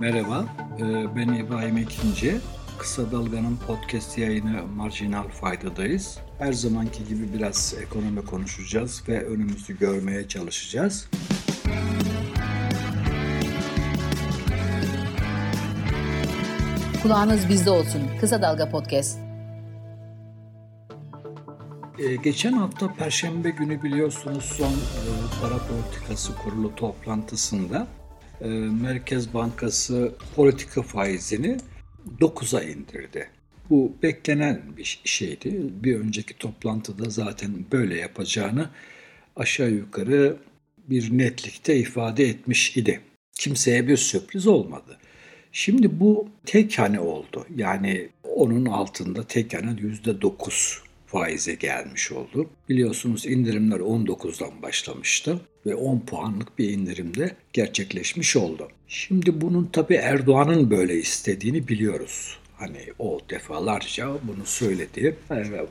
Merhaba, e, ben İbrahim Ekinci. Kısa Dalga'nın podcast yayını Marjinal Fayda'dayız. Her zamanki gibi biraz ekonomi konuşacağız ve önümüzü görmeye çalışacağız. Kulağınız bizde olsun. Kısa Dalga Podcast. Ee, geçen hafta Perşembe günü biliyorsunuz son e, para politikası kurulu toplantısında Merkez Bankası politika faizini 9'a indirdi. Bu beklenen bir şeydi. Bir önceki toplantıda zaten böyle yapacağını aşağı yukarı bir netlikte ifade etmiş idi. Kimseye bir sürpriz olmadı. Şimdi bu tek hane oldu. Yani onun altında tek hane %9 faize gelmiş oldu. Biliyorsunuz indirimler 19'dan başlamıştı ve 10 puanlık bir indirimde gerçekleşmiş oldu. Şimdi bunun tabi Erdoğan'ın böyle istediğini biliyoruz. Hani o defalarca bunu söyledi,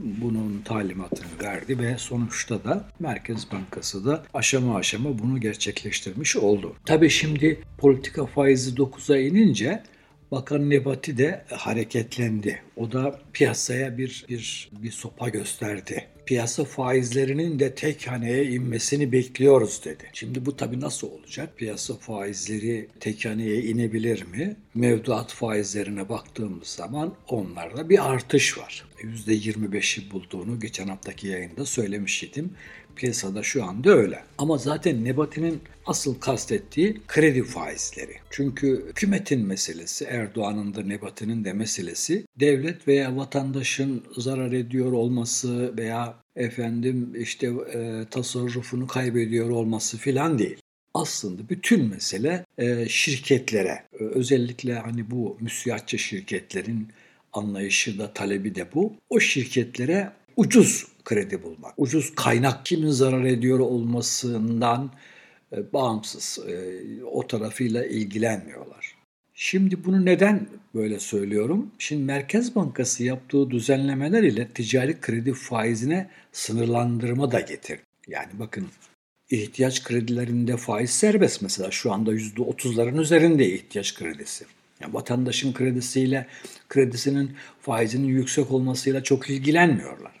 bunun talimatını verdi ve sonuçta da Merkez Bankası da aşama aşama bunu gerçekleştirmiş oldu. Tabii şimdi politika faizi 9'a inince Bakan Nebati de hareketlendi. O da piyasaya bir bir bir sopa gösterdi. Piyasa faizlerinin de tek haneye inmesini bekliyoruz dedi. Şimdi bu tabii nasıl olacak? Piyasa faizleri tek haneye inebilir mi? Mevduat faizlerine baktığımız zaman onlarda bir artış var. %25'i bulduğunu geçen haftaki yayında söylemiş idim. Piyasada şu anda öyle. Ama zaten Nebati'nin asıl kastettiği kredi faizleri. Çünkü hükümetin meselesi, Erdoğan'ın da Nebati'nin de meselesi devlet veya vatandaşın zarar ediyor olması veya efendim işte e, tasarrufunu kaybediyor olması filan değil. Aslında bütün mesele e, şirketlere, e, özellikle hani bu müsiyatçı şirketlerin anlayışı da talebi de bu. O şirketlere ucuz kredi bulmak, ucuz kaynak kimin zarar ediyor olmasından e, bağımsız e, o tarafıyla ilgilenmiyorlar. Şimdi bunu neden böyle söylüyorum? Şimdi Merkez Bankası yaptığı düzenlemeler ile ticari kredi faizine sınırlandırma da getirdi. Yani bakın ihtiyaç kredilerinde faiz serbest mesela şu anda %30'ların üzerinde ihtiyaç kredisi. Yani vatandaşın kredisiyle kredisinin faizinin yüksek olmasıyla çok ilgilenmiyorlar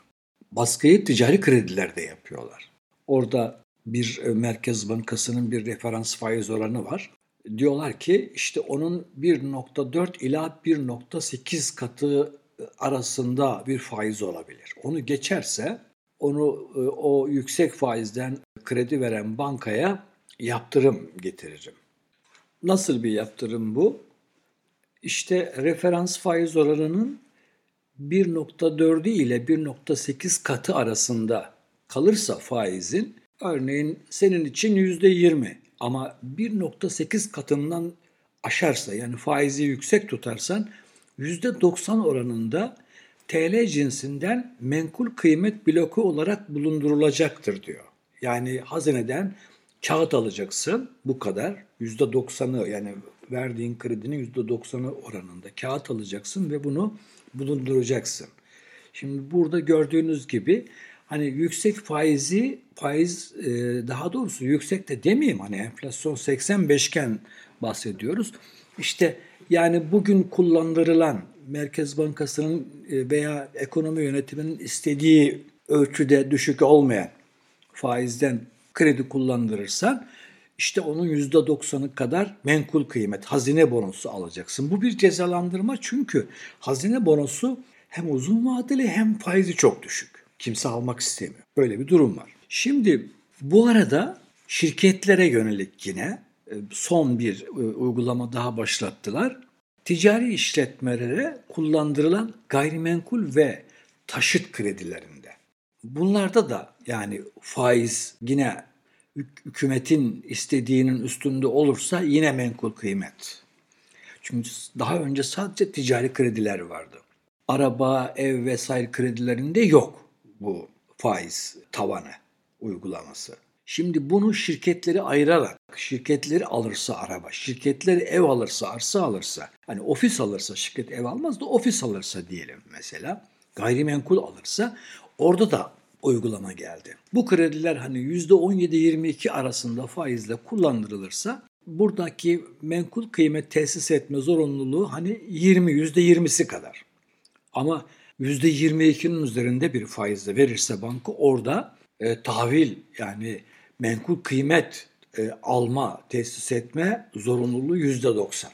baskıyı ticari kredilerde yapıyorlar. Orada bir e, Merkez Bankası'nın bir referans faiz oranı var. Diyorlar ki işte onun 1.4 ila 1.8 katı e, arasında bir faiz olabilir. Onu geçerse onu e, o yüksek faizden kredi veren bankaya yaptırım getiririm. Nasıl bir yaptırım bu? İşte referans faiz oranının 1.4'ü ile 1.8 katı arasında kalırsa faizin örneğin senin için %20 ama 1.8 katından aşarsa yani faizi yüksek tutarsan %90 oranında TL cinsinden menkul kıymet bloku olarak bulundurulacaktır diyor. Yani hazineden kağıt alacaksın bu kadar %90'ı yani verdiğin kredinin %90'ı oranında kağıt alacaksın ve bunu bulunduracaksın. Şimdi burada gördüğünüz gibi hani yüksek faizi faiz e, daha doğrusu yüksek de demeyeyim hani enflasyon 85 iken bahsediyoruz. İşte yani bugün kullandırılan Merkez Bankası'nın e, veya ekonomi yönetiminin istediği ölçüde düşük olmayan faizden kredi kullandırırsan işte onun %90'ı kadar menkul kıymet, hazine bonosu alacaksın. Bu bir cezalandırma çünkü hazine bonosu hem uzun vadeli hem faizi çok düşük. Kimse almak istemiyor. Böyle bir durum var. Şimdi bu arada şirketlere yönelik yine e, son bir e, uygulama daha başlattılar. Ticari işletmelere kullandırılan gayrimenkul ve taşıt kredilerinde. Bunlarda da yani faiz yine hükümetin istediğinin üstünde olursa yine menkul kıymet. Çünkü daha önce sadece ticari krediler vardı. Araba, ev vesaire kredilerinde yok bu faiz tavanı uygulaması. Şimdi bunu şirketleri ayırarak, şirketleri alırsa araba, şirketleri ev alırsa, arsa alırsa, hani ofis alırsa, şirket ev almaz da ofis alırsa diyelim mesela, gayrimenkul alırsa orada da uygulama geldi. Bu krediler hani %17-22 arasında faizle kullandırılırsa buradaki menkul kıymet tesis etme zorunluluğu hani 20 yüzde 20'si kadar. Ama yüzde 22'nin üzerinde bir faizle verirse banka orada e, tahvil yani menkul kıymet e, alma, tesis etme zorunluluğu yüzde 90.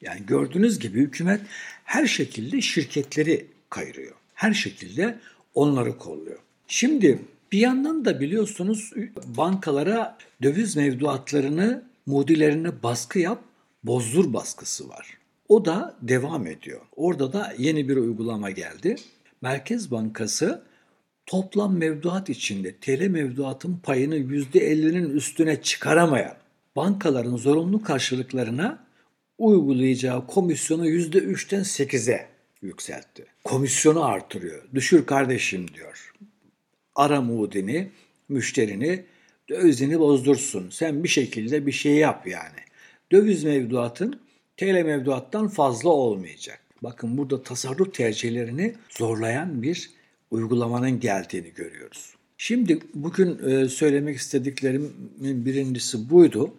Yani gördüğünüz gibi hükümet her şekilde şirketleri kayırıyor. Her şekilde onları kolluyor. Şimdi bir yandan da biliyorsunuz bankalara döviz mevduatlarını mudilerine baskı yap, bozdur baskısı var. O da devam ediyor. Orada da yeni bir uygulama geldi. Merkez Bankası toplam mevduat içinde TL mevduatın payını %50'nin üstüne çıkaramayan bankaların zorunlu karşılıklarına uygulayacağı komisyonu %3'ten 8'e yükseltti. Komisyonu artırıyor. Düşür kardeşim diyor. Ara mudini, müşterini, dövizini bozdursun. Sen bir şekilde bir şey yap yani. Döviz mevduatın TL mevduattan fazla olmayacak. Bakın burada tasarruf tercihlerini zorlayan bir uygulamanın geldiğini görüyoruz. Şimdi bugün e, söylemek istediklerimin birincisi buydu.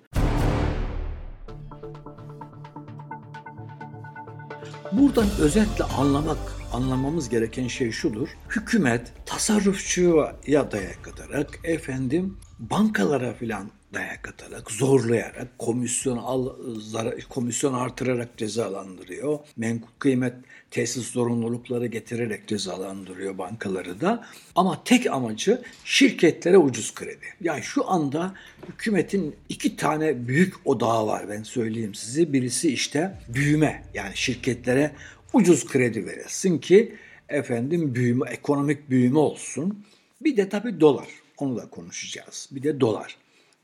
Buradan özetle anlamak, anlamamız gereken şey şudur. Hükümet tasarrufçuya dayak atarak efendim bankalara filan dayak atarak, zorlayarak, komisyon al, zarar, komisyon artırarak cezalandırıyor. Menkul kıymet tesis zorunlulukları getirerek cezalandırıyor bankaları da. Ama tek amacı şirketlere ucuz kredi. Yani şu anda hükümetin iki tane büyük odağı var ben söyleyeyim size. Birisi işte büyüme yani şirketlere ucuz kredi verilsin ki efendim büyüme, ekonomik büyüme olsun. Bir de tabii dolar. Onu da konuşacağız. Bir de dolar.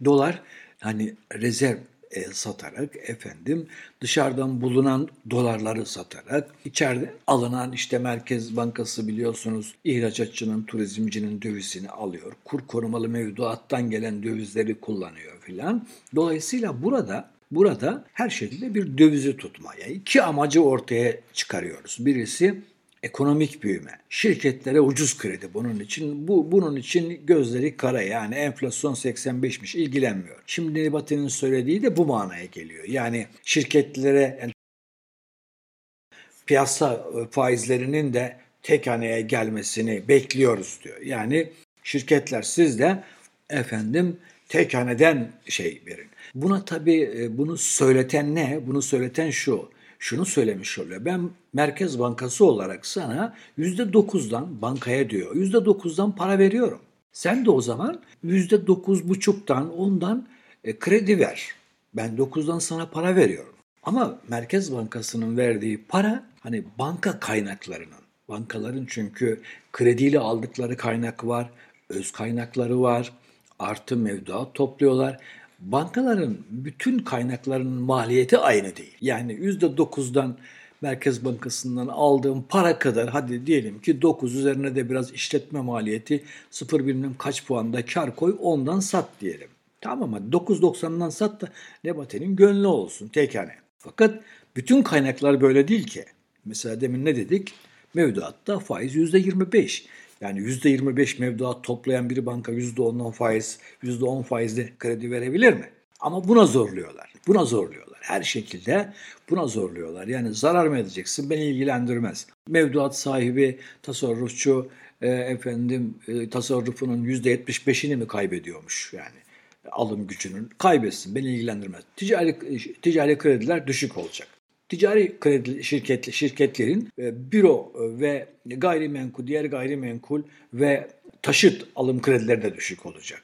Dolar hani rezerv e, satarak efendim dışarıdan bulunan dolarları satarak içeride alınan işte Merkez Bankası biliyorsunuz ihracatçının turizmcinin dövizini alıyor. Kur korumalı mevduattan gelen dövizleri kullanıyor filan. Dolayısıyla burada burada her şekilde bir dövizi tutma. Yani iki amacı ortaya çıkarıyoruz. Birisi ekonomik büyüme. Şirketlere ucuz kredi bunun için. Bu bunun için gözleri kara yani enflasyon 85'miş ilgilenmiyor. Şimdi Nebati'nin söylediği de bu manaya geliyor. Yani şirketlere piyasa e, faizlerinin de tek haneye gelmesini bekliyoruz diyor. Yani şirketler siz de efendim tek haneden şey verin. Buna tabii e, bunu söyleten ne? Bunu söyleten şu şunu söylemiş oluyor. Ben Merkez Bankası olarak sana %9'dan bankaya diyor. %9'dan para veriyorum. Sen de o zaman %9,5'tan ondan e, kredi ver. Ben 9'dan sana para veriyorum. Ama Merkez Bankası'nın verdiği para hani banka kaynaklarının. Bankaların çünkü krediyle aldıkları kaynak var, öz kaynakları var, artı mevduat topluyorlar bankaların bütün kaynaklarının maliyeti aynı değil. Yani %9'dan Merkez Bankası'ndan aldığım para kadar hadi diyelim ki 9 üzerine de biraz işletme maliyeti 0 bilmem kaç puanda kar koy ondan sat diyelim. Tamam hadi 9.90'dan sat da Nebati'nin gönlü olsun tek hani. Fakat bütün kaynaklar böyle değil ki. Mesela demin ne dedik? Mevduatta faiz %25. Yani %25 mevduat toplayan bir banka %10'dan faiz, %10 faizli kredi verebilir mi? Ama buna zorluyorlar. Buna zorluyorlar. Her şekilde buna zorluyorlar. Yani zarar mı edeceksin beni ilgilendirmez. Mevduat sahibi, tasarrufçu e, efendim e, tasarrufunun %75'ini mi kaybediyormuş yani? alım gücünün kaybetsin beni ilgilendirmez. Ticari ticari krediler düşük olacak ticari kredi şirket, şirketlerin e, büro e, ve gayrimenkul, diğer gayrimenkul ve taşıt alım kredileri de düşük olacak.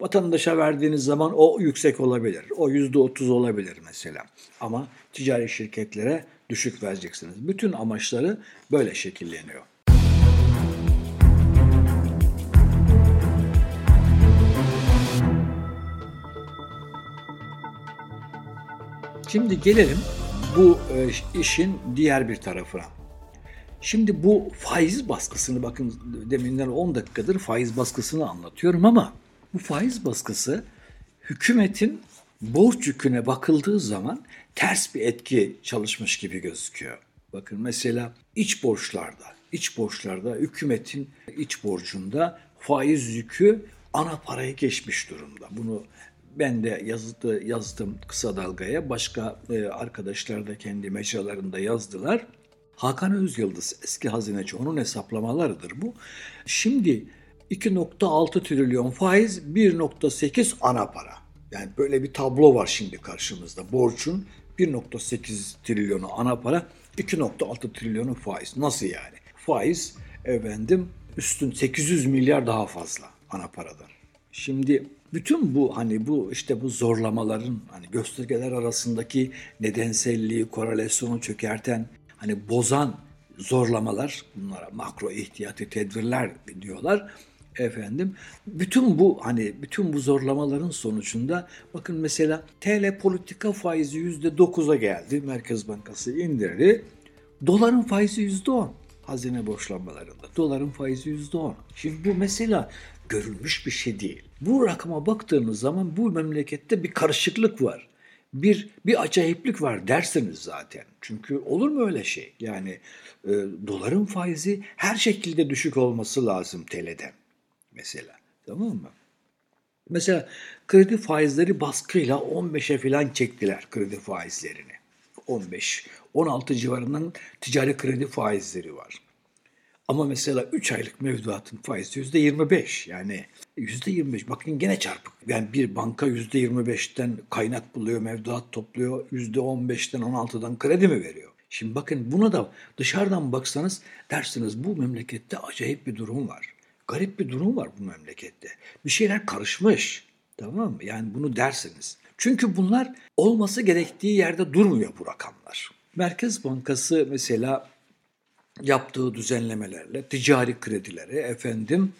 Vatandaşa verdiğiniz zaman o yüksek olabilir. O yüzde otuz olabilir mesela. Ama ticari şirketlere düşük vereceksiniz. Bütün amaçları böyle şekilleniyor. Şimdi gelelim bu e, işin diğer bir tarafına. Şimdi bu faiz baskısını bakın deminden 10 dakikadır faiz baskısını anlatıyorum ama bu faiz baskısı hükümetin borç yüküne bakıldığı zaman ters bir etki çalışmış gibi gözüküyor. Bakın mesela iç borçlarda, iç borçlarda hükümetin iç borcunda faiz yükü ana parayı geçmiş durumda. Bunu ben de yazdı, yazdım kısa dalgaya. Başka e, arkadaşlar da kendi mecralarında yazdılar. Hakan Özyıldız eski hazineci onun hesaplamalarıdır bu. Şimdi 2.6 trilyon faiz 1.8 ana para. Yani böyle bir tablo var şimdi karşımızda. Borcun 1.8 trilyonu ana para, 2.6 trilyonu faiz. Nasıl yani? Faiz efendim üstün 800 milyar daha fazla ana paradan. Şimdi bütün bu hani bu işte bu zorlamaların hani göstergeler arasındaki nedenselliği, korelasyonu çökerten, hani bozan zorlamalar, bunlara makro ihtiyati tedbirler diyorlar efendim. Bütün bu hani bütün bu zorlamaların sonucunda bakın mesela TL politika faizi yüzde dokuza geldi. Merkez Bankası indirdi. Doların faizi yüzde on. Hazine borçlanmalarında. Doların faizi yüzde on. Şimdi bu mesela görülmüş bir şey değil. Bu rakama baktığınız zaman bu memlekette bir karışıklık var. Bir, bir acayiplik var dersiniz zaten. Çünkü olur mu öyle şey? Yani e, doların faizi her şekilde düşük olması lazım TL'den mesela. Tamam mı? Mesela kredi faizleri baskıyla 15'e falan çektiler kredi faizlerini. 15, 16 civarından ticari kredi faizleri var. Ama mesela 3 aylık mevduatın faizi %25 yani %25 bakın gene çarpık. Yani bir banka %25'ten kaynak buluyor, mevduat topluyor, %15'ten 16'dan kredi mi veriyor? Şimdi bakın buna da dışarıdan baksanız dersiniz bu memlekette acayip bir durum var. Garip bir durum var bu memlekette. Bir şeyler karışmış. Tamam mı? Yani bunu dersiniz. Çünkü bunlar olması gerektiği yerde durmuyor bu rakamlar. Merkez Bankası mesela yaptığı düzenlemelerle ticari kredileri efendim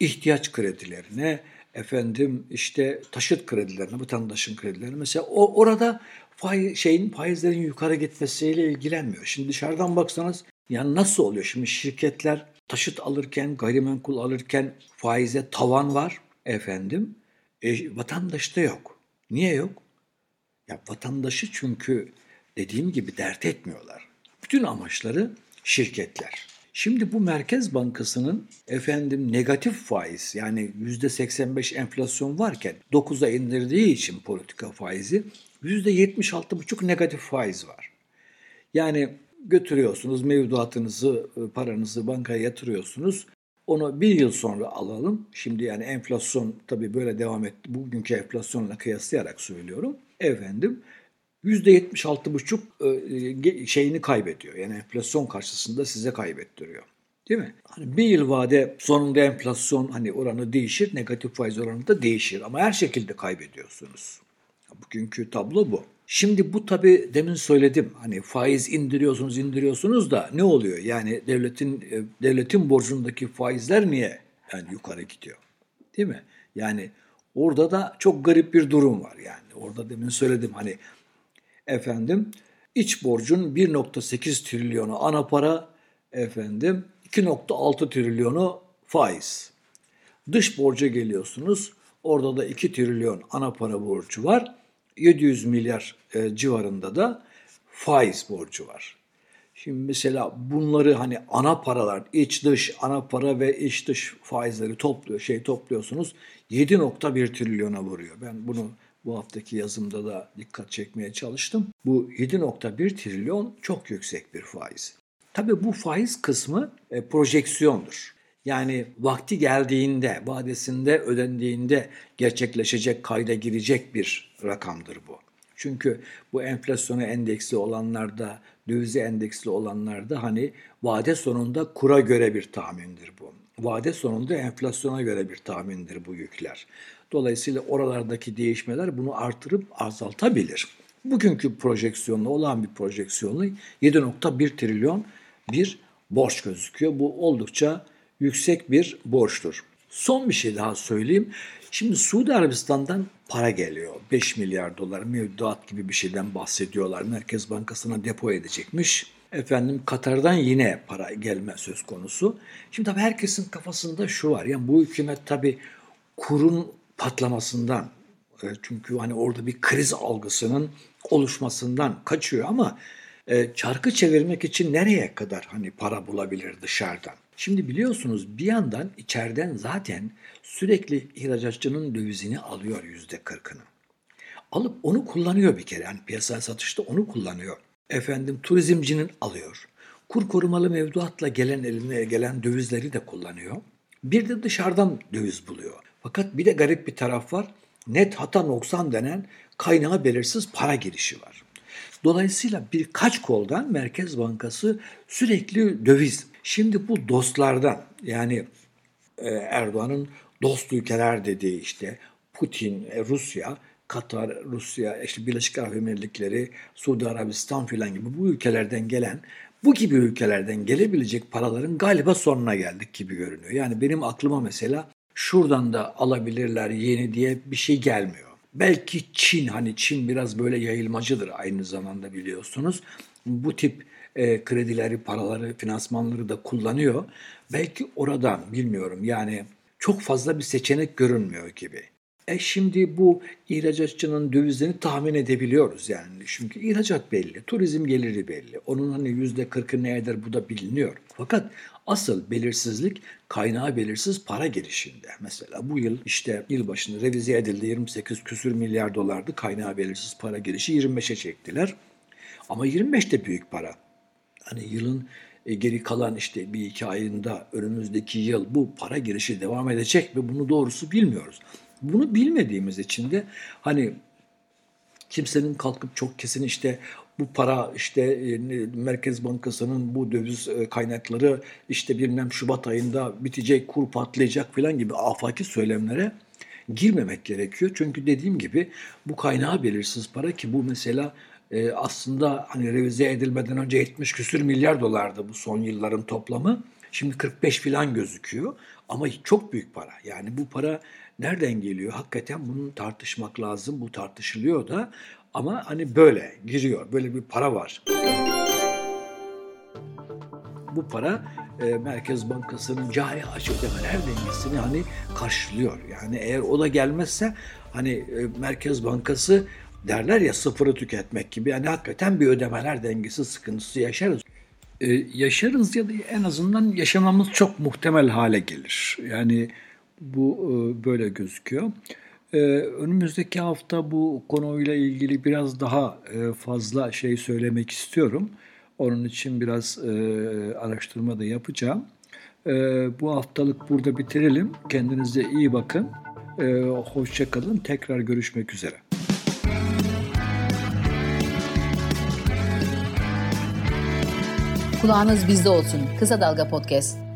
ihtiyaç kredilerine efendim işte taşıt kredilerine vatandaşın kredilerine mesela o orada faiz, şeyin faizlerin yukarı gitmesiyle ilgilenmiyor. Şimdi dışarıdan baksanız yani nasıl oluyor? Şimdi şirketler taşıt alırken, gayrimenkul alırken faize tavan var efendim. E, vatandaşta yok. Niye yok? Ya vatandaşı çünkü dediğim gibi dert etmiyorlar. Bütün amaçları şirketler. Şimdi bu Merkez Bankası'nın efendim negatif faiz yani %85 enflasyon varken 9'a indirdiği için politika faizi %76,5 negatif faiz var. Yani götürüyorsunuz mevduatınızı, e, paranızı bankaya yatırıyorsunuz. Onu bir yıl sonra alalım. Şimdi yani enflasyon tabii böyle devam etti. Bugünkü enflasyonla kıyaslayarak söylüyorum. Efendim %76,5 e, şeyini kaybediyor. Yani enflasyon karşısında size kaybettiriyor. Değil mi? Hani bir yıl vade sonunda enflasyon hani oranı değişir, negatif faiz oranı da değişir ama her şekilde kaybediyorsunuz. Bugünkü tablo bu. Şimdi bu tabi demin söyledim hani faiz indiriyorsunuz indiriyorsunuz da ne oluyor? Yani devletin e, devletin borcundaki faizler niye yani yukarı gidiyor? Değil mi? Yani orada da çok garip bir durum var yani. Orada demin söyledim hani efendim iç borcun 1.8 trilyonu ana para efendim 2.6 trilyonu faiz. Dış borca geliyorsunuz. Orada da 2 trilyon ana para borcu var. 700 milyar e, civarında da faiz borcu var. Şimdi mesela bunları hani ana paralar, iç dış ana para ve iç dış faizleri topluyor, şey topluyorsunuz 7.1 trilyona vuruyor. Ben bunu bu haftaki yazımda da dikkat çekmeye çalıştım. Bu 7.1 trilyon çok yüksek bir faiz. Tabii bu faiz kısmı e, projeksiyondur. Yani vakti geldiğinde, vadesinde ödendiğinde gerçekleşecek, kayda girecek bir rakamdır bu. Çünkü bu enflasyona endeksli olanlarda, dövize endeksli olanlarda hani vade sonunda kura göre bir tahmindir bu. Vade sonunda enflasyona göre bir tahmindir bu yükler. Dolayısıyla oralardaki değişmeler bunu artırıp azaltabilir. Bugünkü projeksiyonla olan bir projeksiyonla 7.1 trilyon bir borç gözüküyor. Bu oldukça yüksek bir borçtur. Son bir şey daha söyleyeyim. Şimdi Suudi Arabistan'dan para geliyor. 5 milyar dolar mevduat gibi bir şeyden bahsediyorlar. Merkez Bankası'na depo edecekmiş. Efendim Katar'dan yine para gelme söz konusu. Şimdi tabii herkesin kafasında şu var. Yani bu hükümet tabii kurun patlamasından e, çünkü hani orada bir kriz algısının oluşmasından kaçıyor ama e, çarkı çevirmek için nereye kadar hani para bulabilir dışarıdan? Şimdi biliyorsunuz bir yandan içeriden zaten sürekli ihracatçının dövizini alıyor yüzde kırkını. Alıp onu kullanıyor bir kere. Yani piyasaya satışta onu kullanıyor. Efendim turizmcinin alıyor. Kur korumalı mevduatla gelen eline gelen dövizleri de kullanıyor. Bir de dışarıdan döviz buluyor. Fakat bir de garip bir taraf var. Net hata noksan denen kaynağı belirsiz para girişi var. Dolayısıyla birkaç koldan Merkez Bankası sürekli döviz. Şimdi bu dostlardan yani e, Erdoğan'ın dost ülkeler dediği işte Putin, e, Rusya, Katar, Rusya, işte Birleşik Arap Emirlikleri, Suudi Arabistan filan gibi bu ülkelerden gelen bu gibi ülkelerden gelebilecek paraların galiba sonuna geldik gibi görünüyor. Yani benim aklıma mesela şuradan da alabilirler yeni diye bir şey gelmiyor. Belki Çin hani Çin biraz böyle yayılmacıdır aynı zamanda biliyorsunuz. Bu tip e, kredileri, paraları, finansmanları da kullanıyor. Belki oradan bilmiyorum yani çok fazla bir seçenek görünmüyor gibi. E şimdi bu ihracatçının dövizlerini tahmin edebiliyoruz yani. Çünkü ihracat belli, turizm geliri belli. Onun hani yüzde kırkı ne eder bu da biliniyor. Fakat asıl belirsizlik kaynağı belirsiz para girişinde. Mesela bu yıl işte yıl başında revize edildi 28 küsür milyar dolardı kaynağı belirsiz para girişi 25'e çektiler. Ama 25 de büyük para. Hani yılın e, geri kalan işte bir iki ayında önümüzdeki yıl bu para girişi devam edecek ve bunu doğrusu bilmiyoruz. Bunu bilmediğimiz için de hani kimsenin kalkıp çok kesin işte bu para işte e, Merkez Bankası'nın bu döviz e, kaynakları işte bilmem Şubat ayında bitecek, kur patlayacak falan gibi afaki söylemlere girmemek gerekiyor. Çünkü dediğim gibi bu kaynağı belirsiz para ki bu mesela e, aslında hani revize edilmeden önce 70 küsür milyar dolardı bu son yılların toplamı. Şimdi 45 falan gözüküyor ama çok büyük para. Yani bu para nereden geliyor? Hakikaten bunu tartışmak lazım. Bu tartışılıyor da ama hani böyle giriyor. Böyle bir para var. Bu para e, Merkez Bankası'nın cari açı ödemeler dengesini hani karşılıyor. Yani eğer o da gelmezse hani e, Merkez Bankası derler ya sıfırı tüketmek gibi. Yani hakikaten bir ödemeler dengesi sıkıntısı yaşarız. Ee, yaşarız ya da en azından yaşamamız çok muhtemel hale gelir. Yani bu e, böyle gözüküyor. Ee, önümüzdeki hafta bu konuyla ilgili biraz daha e, fazla şey söylemek istiyorum. Onun için biraz e, araştırma da yapacağım. E, bu haftalık burada bitirelim. Kendinize iyi bakın. E, Hoşçakalın. Tekrar görüşmek üzere. Kulağınız bizde olsun. Kısa Dalga Podcast.